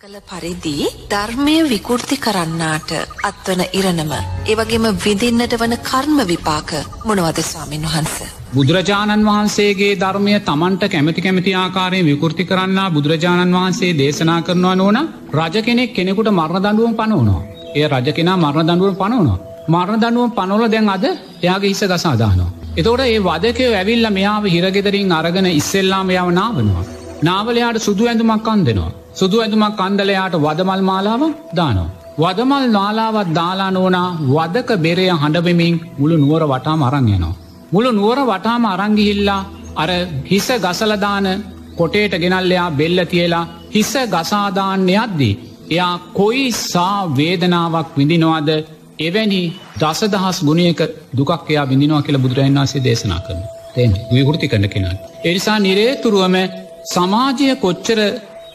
කළ පරිදි ධර්මය විකෘති කරන්නාට අත්වන ඉරණම ඒවගේම විඳින්නට වන කර්ම විපාක මොනවද ස්වාමින් වහන්ස. බුදුරජාණන් වහන්සේගේ ධර්මය තමන්ට කැමති කැමති ආකාරයෙන් විකෘති කරන්නා බුදුරජාණන් වහන්සේ දේශනා කරනවා නොන රජ කෙනෙක් කෙනෙකුට මරණ දඩුවම් පනවනවා. ඒ රජ කෙනා මරණ දඩුවම් පනවනවා. මරණ දඩුවම් පනොල දැන් අද එයාගේ හිස ගසාදානවා. එතෝට ඒ වදකය ඇවිල්ල මෙයාව හිරගෙදරින් අරගෙන ඉස්සෙල්ලාම යාව නාවනවා. නාවලයාට සුදු ඇඳුමක් අන්දෙනවා. සුදු ඇඳුමක් කන්දලයාට වදමල් මාලාව දානවා. වදමල් නාලාවත් දාලා නෝනා වදක බෙරය හඬබෙමින් මුළු නුවර වටාම අරංයනවා. මුළු නුවර වටාම අරංගිහිල්ලා අර හිස ගසලදාන කොටේට ගෙනල්ලයා බෙල්ල තියලා හිස ගසාදාන්න යද්දී. එයා කොයි සා වේදනාවක් විඳිනවාද එවැනි දසදහස් ගුණයක දුකක් එයා විඳිනවා කියල බුදුරජන් වන්සේ දේශනා කරන. තෙන් විකෘති කරන කෙනත්. එනිසා නිරේතුරුවම සමාජය කොච්චර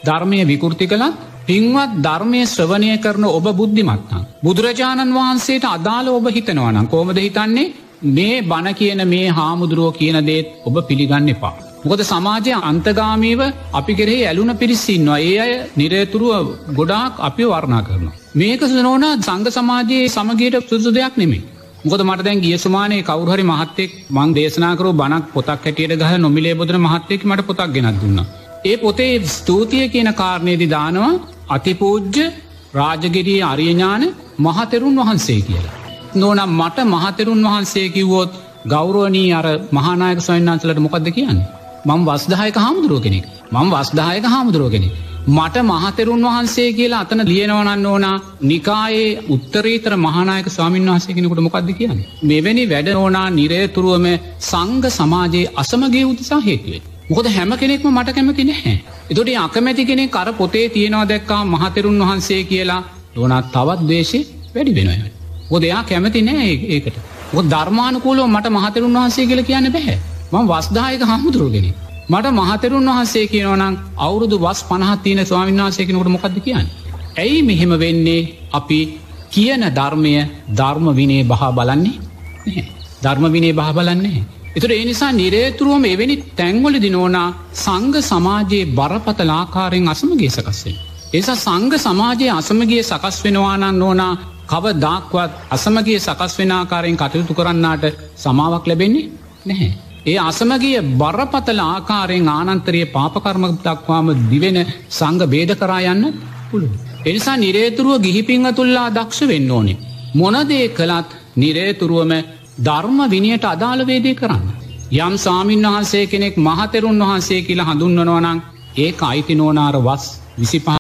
ධර්මය විකෘති කළත් පින්වත් ධර්මය ශ්‍රවණය කරන ඔබ බුද්ධිමත්නම්. බුදුරජාණන් වහන්සේට අදාළ ඔබ හිතනවනම් කෝමද හිතන්නේ මේ බණ කියන මේ හාමුදුරුවෝ කියන දේත් ඔබ පිළිගන්න එපා. මොකද සමාජය අන්තගාමීව අපි කෙරෙහි ඇලුන පිරිසින්වා ඒ අය නිරේතුරුව ගොඩාක් අපි වර්ණා කරනවා. මේක සනෝන සංග සමාජයේ සමගේට සුසු දෙයක් නෙමේ. මොකද මට දැන් ගිය සුමානයේ කවරුහරි මහත්තෙක් මං දේශනාකරු බණක් පොතක් හැටියට ගහ නොමිලේ බොදන මහත්තෙක් මට පොතක් ගෙනත් දුන්නා. ඒ පොතේ ස්තූතිය කියන කාරණයේදි දානවා අතිපූජ්‍ය රාජගෙරී අරියඥාන මහතෙරුන් වහන්සේ කියලා. නොනම් මට මහතෙරුන් වහන්සේ කිව්වොත් ගෞරුවනී අර මහනායක සොයන්නාන්සලට මොකක්ද කියන්නේ. මං වස්දායක හාමුදුරුව කෙනෙක් මං වස්දායක හාමුදුරුව කෙනෙක්. මට මහතෙරුන් වහන්සේ කියලා අතන ලියනවනන්න ඕනා නිකායේ උත්තරීතර මහනායක ස්වාමින් වහසේ කෙනෙකුට මොකක්ද කියන්නේ. මෙවැනි වැඩ ඕනා නිරේතුරුවම සංග සමාජයේ අසමගේ උතිසා හේතුවේ. මොකද හැම කෙනෙක්ම මට කැමති නැහැ. එතොට අකමැති කෙනෙ කර පොතේ තියෙනවා දැක්කා මහතෙරුන් වහන්සේ කියලා ඕනත් තවත් දේශය වැඩි වෙනවා. ඔොද එයා කැමති නෑ ඒකට. ඔ ධර්මානකූලෝ මට මහතෙරුන් වහන්සේ කියල කියන්න බැහැ. ම වස්දායක හමුදුරුගෙන. මට මහතෙරුන් වහන්සේ කියනවනම් අවුරුදු වස් පනහත්තියන ස්වාමන් වහන්සේකනකට මොකක්ද කියන්න. ඇයි මෙහෙම වෙන්නේ අපි කියන ධර්මය ධර්ම විනේ බහා බලන්නේ ධර්ම විනේ බහ බලන්නේ. එතුට ඒ නිසා නිරේතුරුවම එවැනි තැංගොල දිනෝනා සංග සමාජයේ බරපතලාකාරයෙන් අසමගේ සකස්සේ. එසා සංග සමාජයේ අසමගේ සකස් වෙනවානන් ඕනා කව දාක්වත් අසමගේ සකස් වෙනාකාරයෙන් කටයුතු කරන්නාට සමාවක් ලැබෙන්නේ නැහැ. ඒ අසමගිය බරපතල ආකාරයෙන් ආනන්තරය පාපකර්ම දක්වාම දිවෙන සංග බේද කරා යන්න පුළුව. එනිසා නිරේතුරුව ගිහිපිංහ තුල්ලා දක්ෂ වෙන්න ඕනේ. මොනදේ කළත් නිරේතුරුවම ධර්ම විනියට අදාළ වේදේ කරන්න. යම් සාමීන් වහන්සේ කෙනෙක් මහතෙරුන් වහන්සේ කියලා හඳුන්වනවනං ඒ අයිති නෝනාර වස් විසිපහ